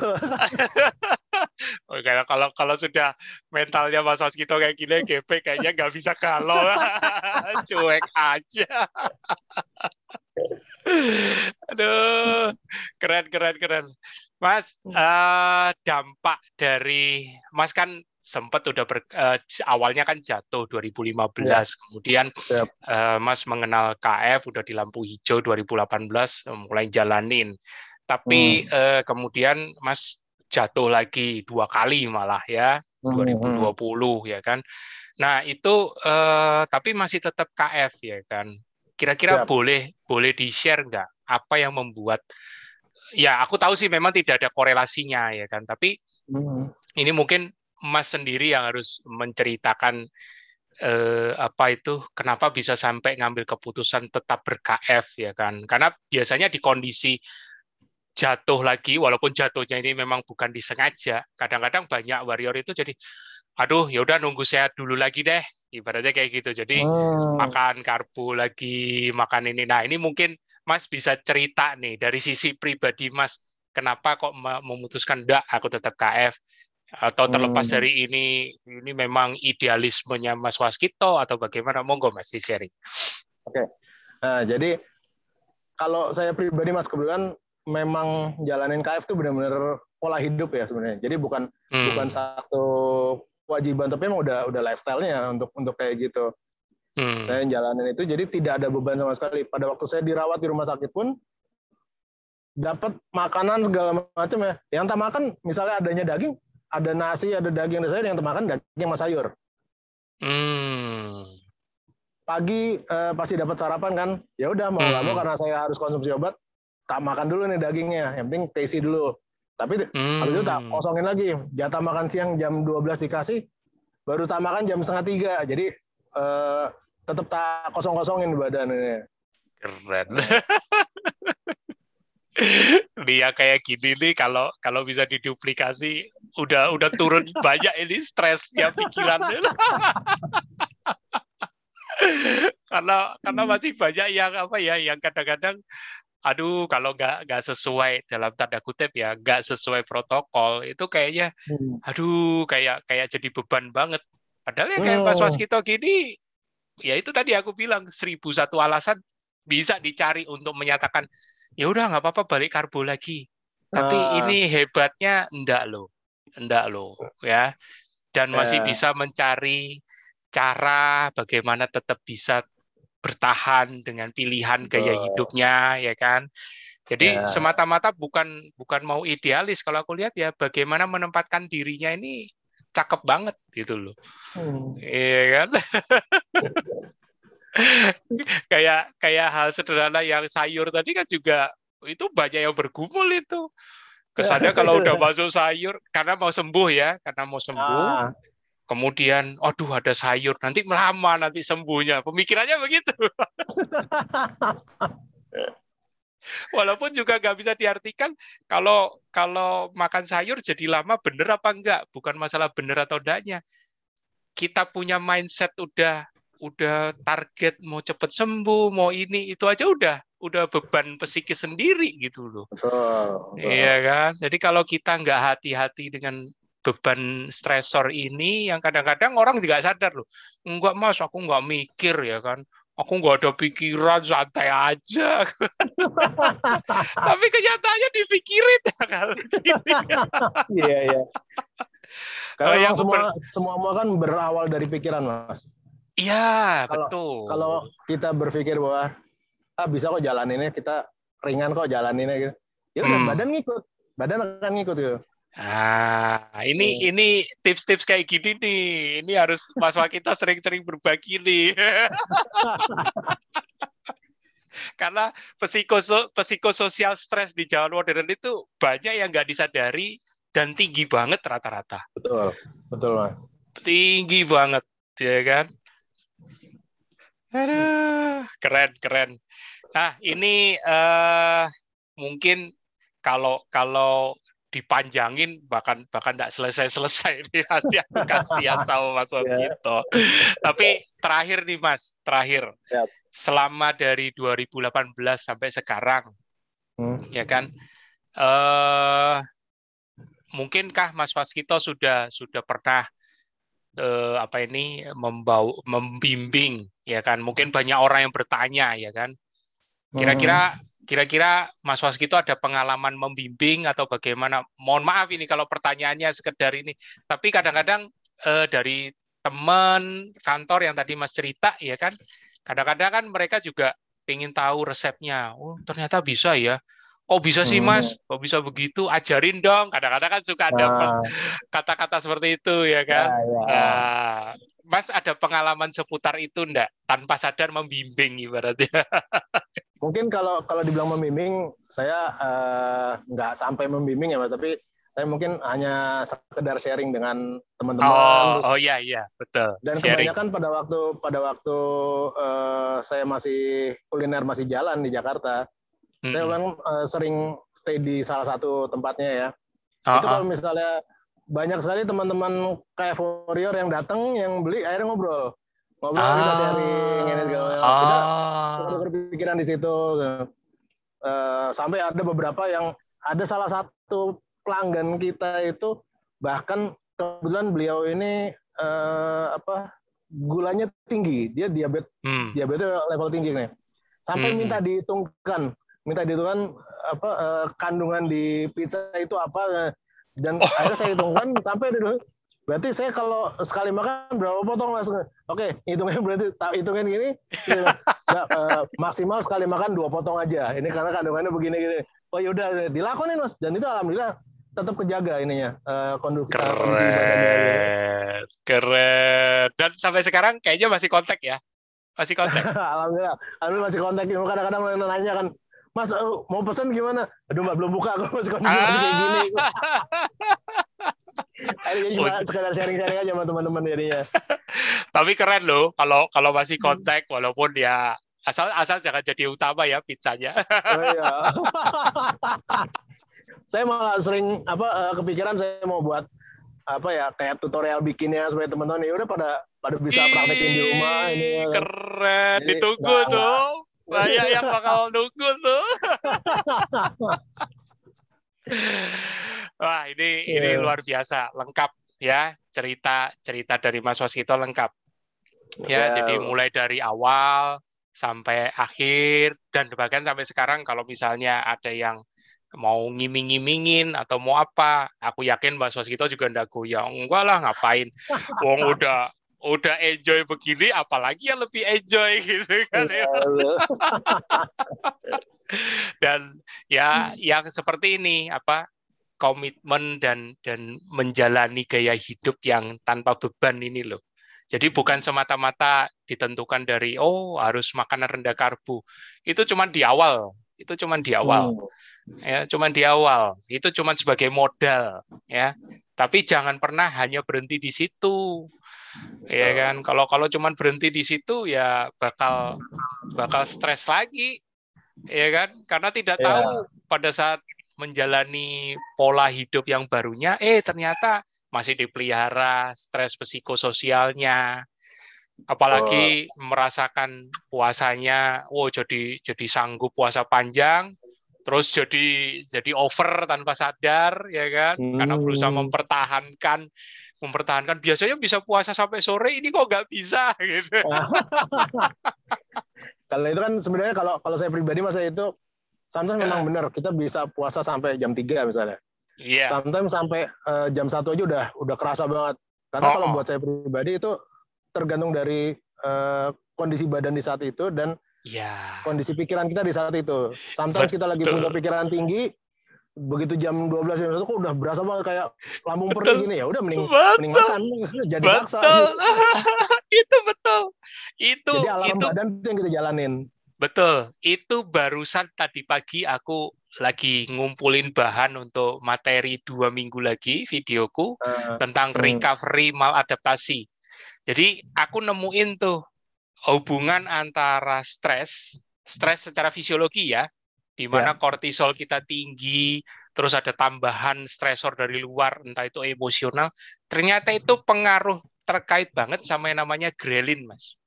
Oke, kalau kalau sudah mentalnya Mas Waskito kayak gini, GP kayaknya nggak bisa kalau cuek aja. Aduh, keren keren keren. Mas, uh, dampak dari Mas kan sempat udah ber, uh, awalnya kan jatuh 2015 ya. kemudian ya. uh, Mas mengenal KF udah di lampu hijau 2018 mulai jalanin tapi hmm. uh, kemudian Mas jatuh lagi dua kali malah ya hmm. 2020 hmm. ya kan. Nah itu uh, tapi masih tetap KF ya kan. Kira-kira boleh boleh di share nggak apa yang membuat ya aku tahu sih memang tidak ada korelasinya ya kan. Tapi hmm. ini mungkin Mas sendiri yang harus menceritakan eh, apa itu kenapa bisa sampai ngambil keputusan tetap ber-KF ya kan karena biasanya di kondisi jatuh lagi walaupun jatuhnya ini memang bukan disengaja kadang-kadang banyak warrior itu jadi aduh ya udah nunggu sehat dulu lagi deh ibaratnya kayak gitu jadi hmm. makan karbo lagi makan ini nah ini mungkin Mas bisa cerita nih dari sisi pribadi Mas kenapa kok memutuskan enggak aku tetap KF atau terlepas hmm. dari ini ini memang idealismenya Mas Waskito atau bagaimana monggo Mas di sharing. Oke. Nah, jadi kalau saya pribadi Mas kebetulan memang jalanin KF itu benar-benar pola hidup ya sebenarnya. Jadi bukan hmm. bukan satu kewajiban tapi emang udah udah lifestyle-nya untuk untuk kayak gitu. Hmm. Saya jalanin itu jadi tidak ada beban sama sekali. Pada waktu saya dirawat di rumah sakit pun dapat makanan segala macam ya. Yang tak makan misalnya adanya daging, ada nasi, ada daging, ada sayur, yang tak makan daging sama sayur. Hmm. Pagi eh, pasti dapat sarapan kan? Ya udah mau nggak hmm. mau karena saya harus konsumsi obat, tak makan dulu nih dagingnya. Yang penting tasty dulu. Tapi hmm. habis itu tak kosongin lagi. Jatah makan siang jam 12 dikasih, baru tak makan jam setengah tiga. Jadi eh, tetap tak kosong-kosongin badan ini. Keren. Dia kayak gini nih kalau kalau bisa diduplikasi udah udah turun banyak ini stresnya pikiran karena karena masih banyak yang apa ya yang kadang-kadang aduh kalau nggak nggak sesuai dalam tanda kutip ya nggak sesuai protokol itu kayaknya hmm. aduh kayak kayak jadi beban banget padahal ya kayak pas pas kita gini ya itu tadi aku bilang seribu satu alasan bisa dicari untuk menyatakan ya udah nggak apa-apa balik karbo lagi tapi uh. ini hebatnya enggak loh enggak loh ya dan masih yeah. bisa mencari cara bagaimana tetap bisa bertahan dengan pilihan gaya hidupnya ya kan? Jadi ya. semata-mata bukan bukan mau idealis. Kalau aku lihat ya bagaimana menempatkan dirinya ini cakep banget gitu loh. Hmm. iya kan? Kayak kayak hal sederhana yang sayur tadi kan juga itu banyak yang bergumul itu. Kesannya kalau udah masuk sayur karena mau sembuh ya karena mau sembuh ah kemudian aduh ada sayur nanti lama nanti sembuhnya. Pemikirannya begitu. Walaupun juga nggak bisa diartikan kalau kalau makan sayur jadi lama bener apa enggak? Bukan masalah bener atau enggaknya. Kita punya mindset udah udah target mau cepet sembuh mau ini itu aja udah udah beban psikis sendiri gitu loh. Iya kan. Jadi kalau kita nggak hati-hati dengan beban stresor ini yang kadang-kadang orang tidak sadar loh. Enggak mas, aku enggak mikir ya kan. Aku enggak ada pikiran, santai aja. Tapi kenyataannya dipikirin ya kan. Iya, iya. Karena yang semua, semua semua kan berawal dari pikiran, Mas. Iya, betul. Kalau kita berpikir bahwa ah bisa kok jalaninnya, kita ringan kok jalaninnya gitu. Ya udah hmm. badan ngikut. Badan akan ngikut gitu. Ah, ini oh. ini tips-tips kayak gini nih. Ini harus Mas kita sering-sering berbagi nih. Karena psikoso, psikososial stres di zaman modern itu banyak yang nggak disadari dan tinggi banget rata-rata. Betul, betul mas. Tinggi banget, ya kan? Aduh, keren keren. Nah ini uh, mungkin kalau kalau dipanjangin bahkan bahkan tidak selesai selesai aku kasihan sama Mas Waskito. Yeah. Tapi terakhir nih Mas, terakhir yep. selama dari 2018 sampai sekarang, hmm. ya kan? Uh, mungkinkah Mas Waskito sudah sudah pernah uh, apa ini membawa membimbing, ya kan? Mungkin banyak orang yang bertanya, ya kan? Kira-kira hmm Kira-kira Mas Waskito ada pengalaman membimbing atau bagaimana? Mohon maaf ini kalau pertanyaannya sekedar ini. Tapi kadang-kadang eh, dari teman kantor yang tadi Mas cerita, ya kan? Kadang-kadang kan mereka juga ingin tahu resepnya. Oh, ternyata bisa ya. Kok bisa sih Mas? Hmm. Kok bisa begitu? Ajarin dong. Kadang-kadang kan suka ada nah. kata-kata seperti itu ya kan. Ya, ya. Nah, Mas ada pengalaman seputar itu enggak? Tanpa sadar membimbing ibaratnya. mungkin kalau kalau dibilang membimbing saya uh, nggak sampai membimbing ya mas tapi saya mungkin hanya sekedar sharing dengan teman-teman oh oh iya iya betul dan sharing. kebanyakan pada waktu pada waktu uh, saya masih kuliner masih jalan di Jakarta mm-hmm. saya memang uh, sering stay di salah satu tempatnya ya oh, itu kalau misalnya banyak sekali teman-teman kayak warrior yang datang yang beli akhirnya ngobrol ngobrol ah. kita sharing ini segala. Ah. berpikiran di situ. Uh, sampai ada beberapa yang ada salah satu pelanggan kita itu bahkan kebetulan beliau ini uh, apa gulanya tinggi, dia diabetes hmm. diabetes level tinggi nih. Sampai hmm. minta dihitungkan, minta dihitungkan apa uh, kandungan di pizza itu apa dan oh. akhirnya saya hitungkan sampai dulu Berarti saya kalau sekali makan berapa potong mas? Oke, hitungnya berarti hitungin gini, nggak, uh, maksimal sekali makan dua potong aja. Ini karena kandungannya begini-gini. Oh yaudah, dilakonin mas. Dan itu alhamdulillah tetap kejaga ininya uh, kondisi, keren, kondisi badannya. Keren. Dan sampai sekarang kayaknya masih kontak ya? Masih kontak? alhamdulillah, alhamdulillah masih kontak. Kadang-kadang nanya kan, Mas mau pesan gimana? Aduh mbak belum buka, aku masih kondisi masih kayak gini. Ini cuma sekedar sharing-sharing aja sama teman-teman jadinya. Tapi keren loh kalau kalau masih hmm. kontak walaupun ya asal asal jangan jadi utama ya pizzanya. Oh, iya. saya malah sering apa uh, kepikiran saya mau buat apa ya kayak tutorial bikinnya supaya teman-teman ya udah pada pada bisa praktekin di rumah ini. Ya kan. Keren, Jadi, ditunggu tuh. Banyak yang bakal nunggu tuh. Wah, ini yeah. ini luar biasa, lengkap ya cerita cerita dari Mas Waskito lengkap. Ya, yeah. jadi mulai dari awal sampai akhir dan bahkan sampai sekarang kalau misalnya ada yang mau ngiming-ngimingin atau mau apa, aku yakin Mas Waskito juga ndak goyang. Enggak lah, ngapain? Wong udah udah enjoy begini, apalagi yang lebih enjoy gitu kan ya. Iya, dan ya yang seperti ini apa komitmen dan dan menjalani gaya hidup yang tanpa beban ini loh. Jadi bukan semata-mata ditentukan dari oh harus makanan rendah karbo. Itu cuma di awal. Itu cuma di awal. Hmm. Ya, cuma di awal. Itu cuma sebagai modal, ya. Tapi jangan pernah hanya berhenti di situ. Ya kan? Kalau kalau cuma berhenti di situ ya bakal bakal stres lagi. Ya kan? Karena tidak ya. tahu pada saat menjalani pola hidup yang barunya, eh ternyata masih dipelihara stres psikososialnya, apalagi oh. merasakan puasanya, wow jadi jadi sanggup puasa panjang, terus jadi jadi over tanpa sadar ya kan, hmm. karena berusaha mempertahankan mempertahankan biasanya bisa puasa sampai sore ini kok nggak bisa gitu. kalau itu kan sebenarnya kalau kalau saya pribadi masa itu Sometimes memang benar kita bisa puasa sampai jam 3 misalnya. Yeah. Sometimes sampai uh, jam satu aja udah udah kerasa banget. Karena oh, kalau oh. buat saya pribadi itu tergantung dari uh, kondisi badan di saat itu dan yeah. kondisi pikiran kita di saat itu. Sometimes Betul. kita lagi punya pikiran tinggi, begitu jam 12 jam satu kok udah berasa banget kayak lambung perih gini ya udah mending betul. mending makan jadi betul. paksa itu betul itu jadi alarm itu badan itu yang kita jalanin Betul, itu barusan tadi pagi aku lagi ngumpulin bahan untuk materi dua minggu lagi videoku uh, tentang hmm. recovery maladaptasi. Jadi aku nemuin tuh hubungan antara stres, stres secara fisiologi ya, di mana ya. kortisol kita tinggi, terus ada tambahan stresor dari luar, entah itu emosional, ternyata itu pengaruh terkait banget sama yang namanya grelin, Mas.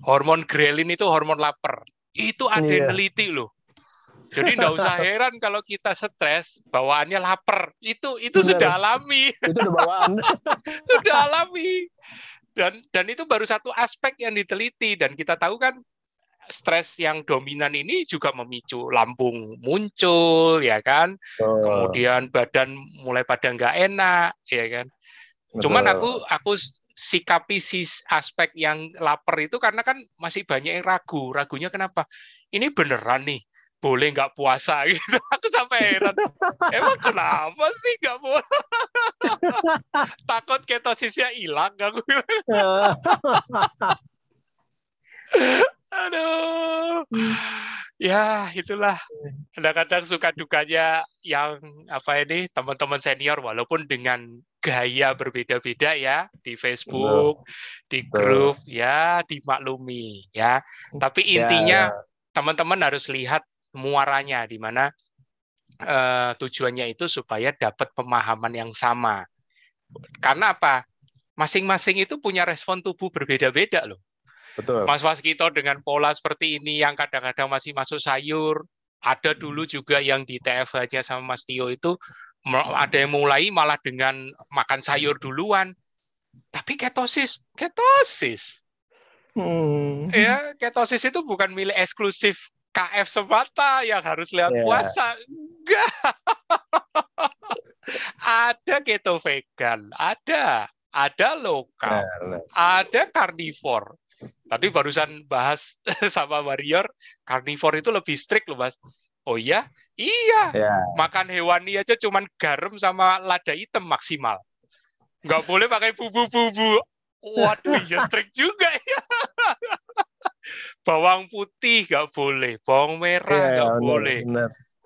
Hormon grelin itu hormon lapar. Itu ada yang iya. neliti loh. Jadi nggak usah heran kalau kita stres, bawaannya lapar. Itu itu Benar. sudah alami. Itu udah bawaan. sudah alami. Dan dan itu baru satu aspek yang diteliti dan kita tahu kan stres yang dominan ini juga memicu lambung muncul, ya kan? Oh. Kemudian badan mulai pada nggak enak, ya kan? Betul. Cuman aku aku sikapi si aspek yang lapar itu karena kan masih banyak yang ragu. Ragunya kenapa? Ini beneran nih boleh nggak puasa gitu. Aku sampai heran. Emang kenapa sih nggak boleh? Takut ketosisnya hilang aku. Aduh. Ya, itulah. Kadang-kadang suka dukanya yang apa ini teman-teman senior walaupun dengan gaya berbeda-beda ya di Facebook, di grup ya dimaklumi ya. Tapi ya, intinya ya. teman-teman harus lihat muaranya di mana uh, tujuannya itu supaya dapat pemahaman yang sama. Karena apa? Masing-masing itu punya respon tubuh berbeda-beda loh. Betul. Mas Waskito dengan pola seperti ini yang kadang-kadang masih masuk sayur, ada dulu juga yang di TFH-nya sama Mas Tio itu ada yang mulai malah dengan makan sayur duluan. Tapi ketosis, ketosis. Hmm. Ya, ketosis itu bukan milik eksklusif KF semata yang harus lihat yeah. puasa. Enggak. ada keto vegan, ada, ada lokal, yeah, ada karnivor. Tadi barusan bahas sama Warrior, karnivor itu lebih strict loh, Mas. Oh iya? Iya. Yeah. Makan hewani aja cuman garam sama lada hitam maksimal. Nggak boleh pakai bubu-bubu. Waduh, ya strict juga ya. Bawang putih nggak boleh, bawang merah iya, nggak yeah, boleh,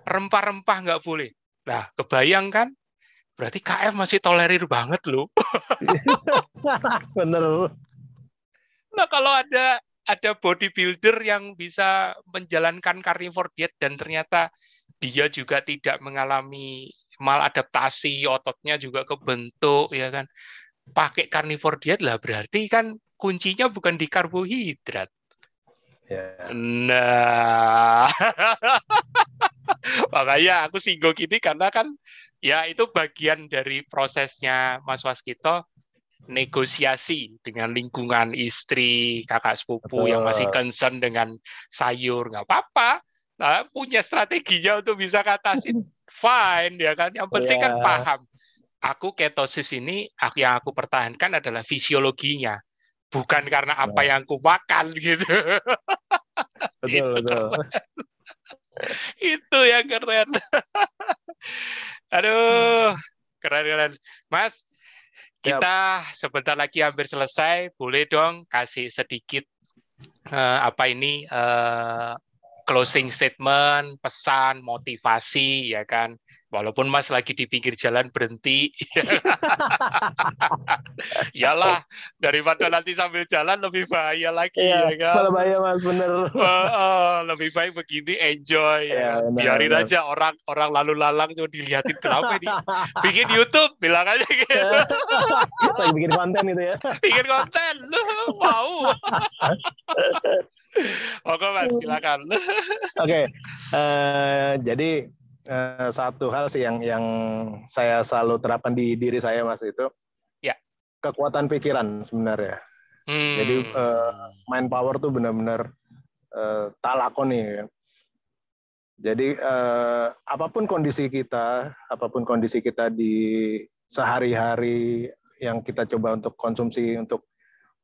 rempah-rempah nggak boleh. Nah, kebayang kan? Berarti KF masih tolerir banget loh. Bener. Nah, kalau ada ada bodybuilder yang bisa menjalankan carnivore diet dan ternyata dia juga tidak mengalami maladaptasi, ototnya juga kebentuk ya kan. Pakai carnivore diet lah berarti kan kuncinya bukan di karbohidrat. Yeah. Nah, makanya aku singgung ini karena kan ya itu bagian dari prosesnya Mas Waskito negosiasi dengan lingkungan istri, kakak sepupu Betul. yang masih concern dengan sayur, nggak apa-apa. Nah, punya strateginya untuk bisa ngatasin, fine ya kan. Yang penting yeah. kan iya. paham. Aku ketosis ini yang aku pertahankan adalah fisiologinya, bukan karena apa yeah. yang aku makan gitu. Betul, itu betul. itu yang keren. Aduh, keren-keren. Mas, kita sebentar lagi hampir selesai. Boleh dong kasih sedikit uh, apa ini uh, closing statement, pesan, motivasi, ya kan? Walaupun Mas lagi di pinggir jalan berhenti, iyalah daripada nanti sambil jalan lebih bahaya lagi, iya, ya kan? Bahaya Mas, bener. Uh, uh, lebih baik begini, enjoy, ya, ya kan? biarin bener. aja orang orang lalu lalang tuh dilihatin kenapa ini, bikin YouTube, bilang aja gitu. lagi bikin konten itu ya. bikin konten, mau. Oke mas, silakan. Oke, okay. uh, eh, jadi uh, satu hal sih yang yang saya selalu terapkan di diri saya mas itu, ya kekuatan pikiran sebenarnya. Hmm. Jadi uh, mind power tuh benar-benar uh, talakon nih. Jadi uh, apa pun kondisi kita, apa pun kondisi kita di sehari-hari yang kita coba untuk konsumsi untuk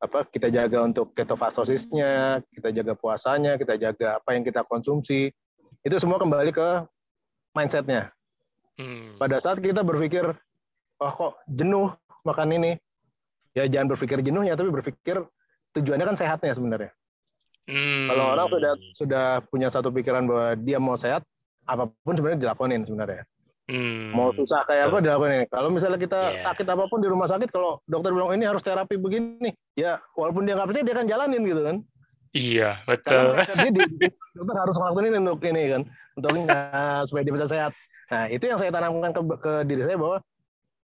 apa kita jaga untuk ketofasosisnya, kita jaga puasanya, kita jaga apa yang kita konsumsi, itu semua kembali ke mindsetnya. Hmm. Pada saat kita berpikir, oh kok jenuh makan ini, ya jangan berpikir jenuhnya, tapi berpikir tujuannya kan sehatnya sebenarnya. Hmm. Kalau orang sudah sudah punya satu pikiran bahwa dia mau sehat, apa pun sebenarnya dilakonin sebenarnya. Hmm. Mau susah kayak apa dilakukan ini. Kalau misalnya kita yeah. sakit apa pun di rumah sakit, kalau dokter bilang ini harus terapi begini, ya walaupun dia nggak percaya dia akan jalanin gitu kan. Iya, betul. Karena dia di, dokter harus ngelakuin ini untuk ini kan, untuk uh, supaya dia bisa sehat. Nah, itu yang saya tanamkan ke, ke diri saya bahwa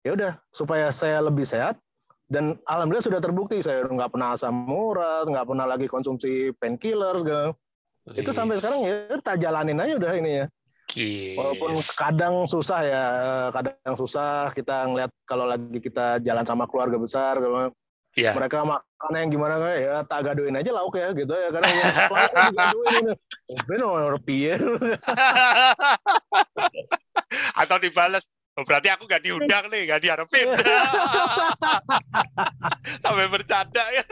ya udah supaya saya lebih sehat dan alhamdulillah sudah terbukti saya nggak pernah asam urat, nggak pernah lagi konsumsi painkiller segala. Itu sampai sekarang ya tak jalanin aja udah ini ya. Yes. Walaupun kadang susah ya, kadang susah kita ngeliat kalau lagi kita jalan sama keluarga besar, yeah. mereka makan yang gimana ya tak gaduin aja lauk ya gitu ya karena ya gaduin bener pier atau dibales Oh, berarti aku gak diundang nih, gak diharapin. Sampai bercanda ya.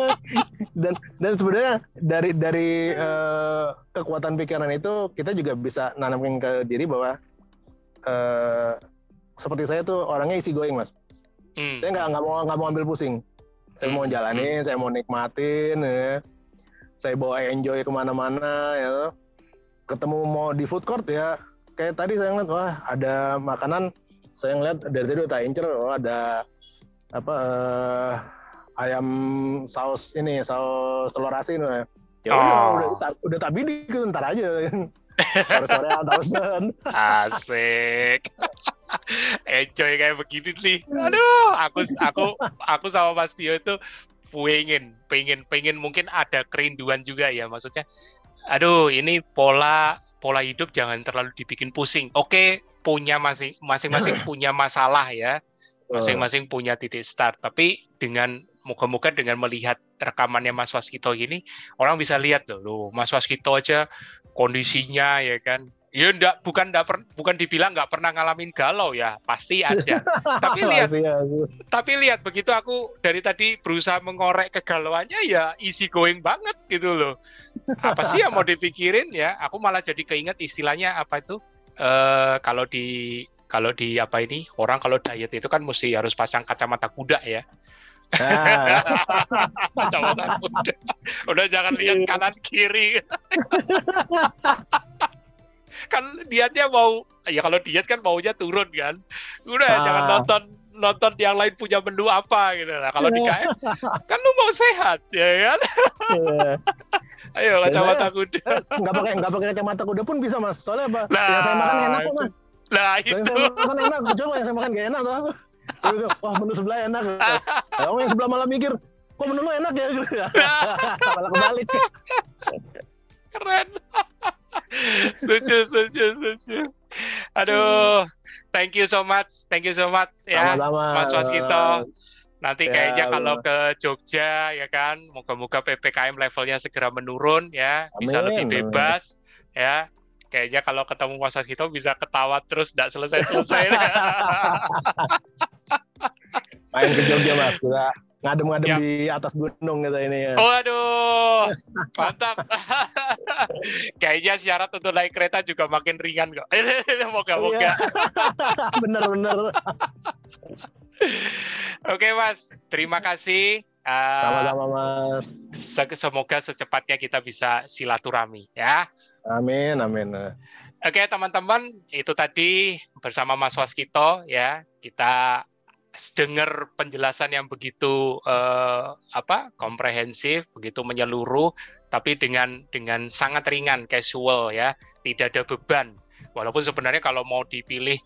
dan dan sebenarnya dari dari uh, kekuatan pikiran itu kita juga bisa nanamin ke diri bahwa uh, seperti saya tuh orangnya isi going mas. Hmm. Saya nggak nggak mau nggak mau ambil pusing. Saya mau hmm. jalanin, hmm. saya mau nikmatin, ya. saya bawa enjoy ke mana-mana, ya. Ketemu mau di food court ya, kayak tadi saya ngeliat wah ada makanan. Saya ngeliat dari tadi udah incer oh ada apa uh, ayam saus ini saus telur asin ya oh. udah udah, udah tak bidik ntar aja. Sore asik. Enjoy kayak begini nih. Aduh aku aku aku sama Mas Tio itu pengen pengen pengen mungkin ada kerinduan juga ya maksudnya. Aduh ini pola pola hidup jangan terlalu dibikin pusing. Oke, punya masing masing-masing punya masalah ya. Masing-masing punya titik start, tapi dengan moga-moga dengan melihat rekamannya Mas Waskito ini orang bisa lihat loh, loh Mas Waskito aja kondisinya ya kan Ya enggak, bukan enggak per, bukan dibilang nggak pernah ngalamin galau ya, pasti ada. tapi lihat, tapi lihat begitu aku dari tadi berusaha mengorek kegalauannya ya easy going banget gitu loh. Apa sih yang mau dipikirin ya? Aku malah jadi keinget istilahnya apa itu? Uh, kalau di kalau di apa ini orang kalau diet itu kan mesti harus pasang kacamata kuda ya. Nah. kacamata kuda. Udah jangan lihat kanan kiri kan dietnya mau ya kalau diet kan maunya turun kan. Udah ah. jangan nonton nonton yang lain punya menu apa gitu. Nah kalau di KM kan lu mau sehat ya kan? Yeah. ayo kacamata kuda. nggak pakai nggak pakai kacamata kuda pun bisa mas. Soalnya apa? Nah, yang saya makan enak kok mas. nah itu. yang saya makan enak coba yang saya makan gak enak tuh wah menu sebelah enak. Kamu yang sebelah malah mikir kok menu lu enak ya? Malah kebalik. Keren setuju, setuju, setuju. Aduh, thank you so much, thank you so much ya, Sama-sama. Mas Waskito. Nanti ya, kayaknya kalau ke Jogja ya kan, moga-moga ppkm levelnya segera menurun ya, Amin. bisa lebih bebas Amin. ya. Kayaknya kalau ketemu Mas Waskito bisa ketawa terus, tidak selesai-selesai. Main ke Jogja mas, kita ngadem-ngadem ya. di atas gunung gitu ini ya. Oh aduh, mantap. Kayaknya syarat untuk naik kereta juga makin ringan kok. Moga-moga. Bener-bener. Oke mas, terima kasih. Uh, Sama-sama mas. Semoga secepatnya kita bisa silaturahmi ya. Amin, amin. Oke teman-teman, itu tadi bersama Mas Waskito ya kita dengar penjelasan yang begitu uh, apa komprehensif, begitu menyeluruh, tapi dengan dengan sangat ringan, casual ya, tidak ada beban. Walaupun sebenarnya kalau mau dipilih,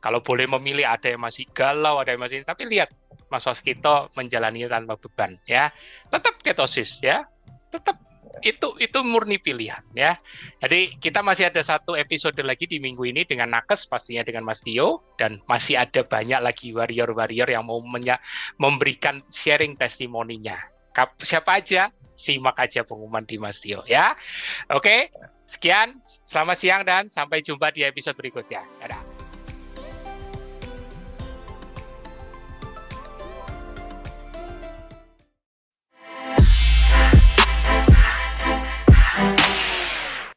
kalau boleh memilih ada yang masih galau, ada yang masih, tapi lihat Mas Waskito menjalani tanpa beban ya, tetap ketosis ya, tetap itu itu murni pilihan ya. Jadi kita masih ada satu episode lagi di minggu ini dengan Nakes pastinya dengan Mas Tio dan masih ada banyak lagi warrior-warrior yang mau memberikan sharing testimoninya. Siapa aja simak aja pengumuman di Mas Tio ya. Oke, sekian, selamat siang dan sampai jumpa di episode berikutnya. Dadah.